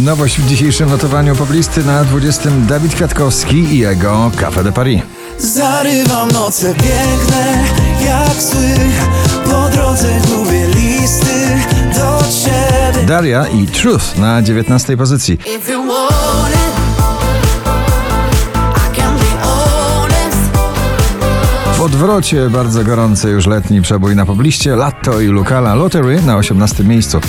Nowość w dzisiejszym notowaniu poblisty na 20 Dawid Kwiatkowski i jego Café de Paris. Zarywam noce piękne jak sły Po drodze gubię listy do ciebie Daria i Truth na 19 pozycji. Odwrocie bardzo gorący już letni przebój na pobliście Latto i Lukala Lottery na 18 miejscu.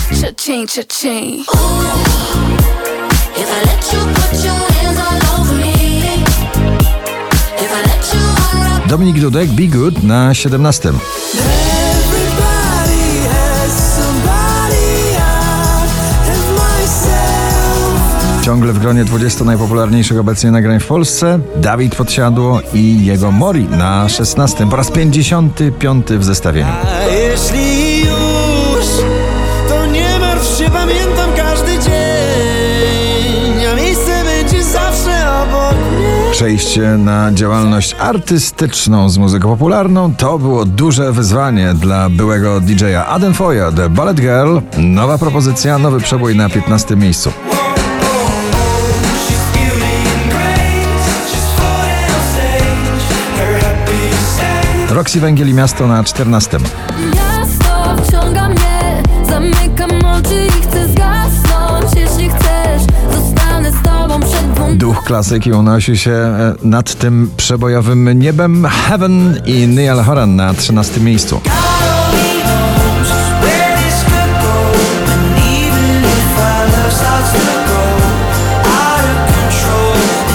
Dominik Dudek Be Good na 17. Ciągle w gronie 20 najpopularniejszych obecnie nagrań w Polsce Dawid Podsiadło i jego Mori na 16. Po raz 55 w zestawieniu. A jeśli już, to nie martw się, pamiętam każdy dzień A miejsce będzie zawsze obok mnie Przejście na działalność artystyczną z muzyką popularną to było duże wyzwanie dla byłego DJ-a Adam Foya, The Ballet Girl. Nowa propozycja, nowy przebój na 15 miejscu. Roxy Węgiel i Miasto na 14. Miasto wciąga mnie, zamykam oczy i chcę zgasnąć Jeśli chcesz, zostanę z tobą przed dwoma Duch klasyki unosi się e, nad tym przebojowym niebem Heaven i Niall Horan na 13 miejscu.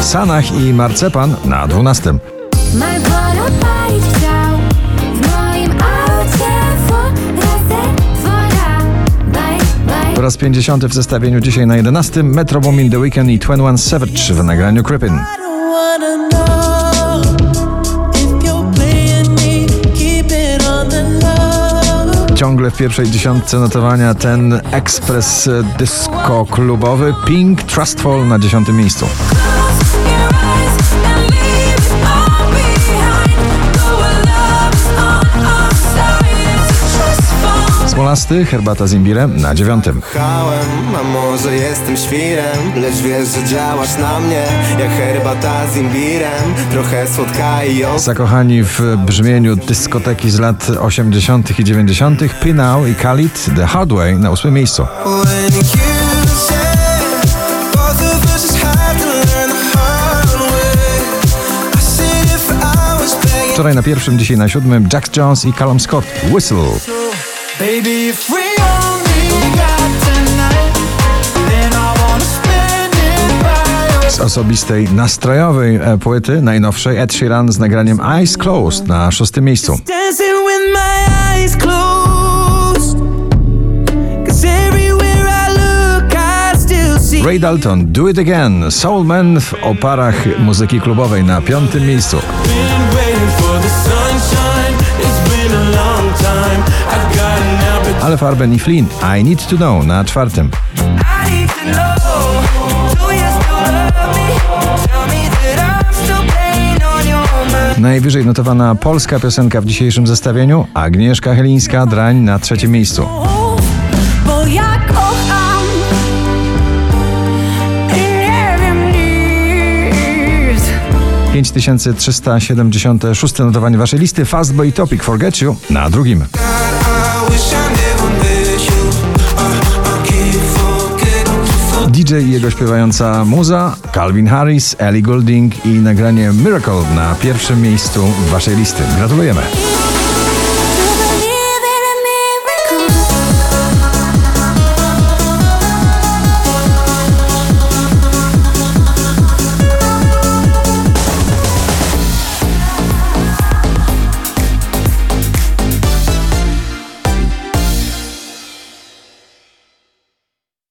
Sanach i Marcepan na 12. Po raz 50 w zestawieniu dzisiaj na 11 Metro Boomin The Weekend i 21 Savage w nagraniu low. Ciągle w pierwszej dziesiątce notowania ten ekspres disco klubowy. Pink Trustful na 10 miejscu. 12, herbata z imbirem na 9. Chałem, a może jestem świrem, lecz wiesz, że działasz na mnie, jak herbata z imbirem, trochę słodka i ją... Zakochani w brzmieniu dyskoteki z lat 80. i 90. Pinał i Khalid The Hard Way na 8 miejscu. Wczoraj na pierwszym, dzisiaj na siódmym Jack Jones i Callum Scott Whistle. Z osobistej nastrojowej e, płyty, najnowszej Ed Sheeran z nagraniem Eyes Closed na szóstym miejscu. Ray Dalton Do It Again Soul Man w oparach muzyki klubowej na piątym miejscu. Ale Farben i Flynn I Need To Know na czwartym. Najwyżej notowana polska piosenka w dzisiejszym zestawieniu Agnieszka Chylińska Drań na trzecim miejscu. Bo ja kocham I nie wiem nic 5376 notowanie waszej listy Fastboy Topic Forget You na drugim. DJ i jego śpiewająca muza Calvin Harris, Ellie Goulding i nagranie Miracle na pierwszym miejscu waszej listy. Gratulujemy.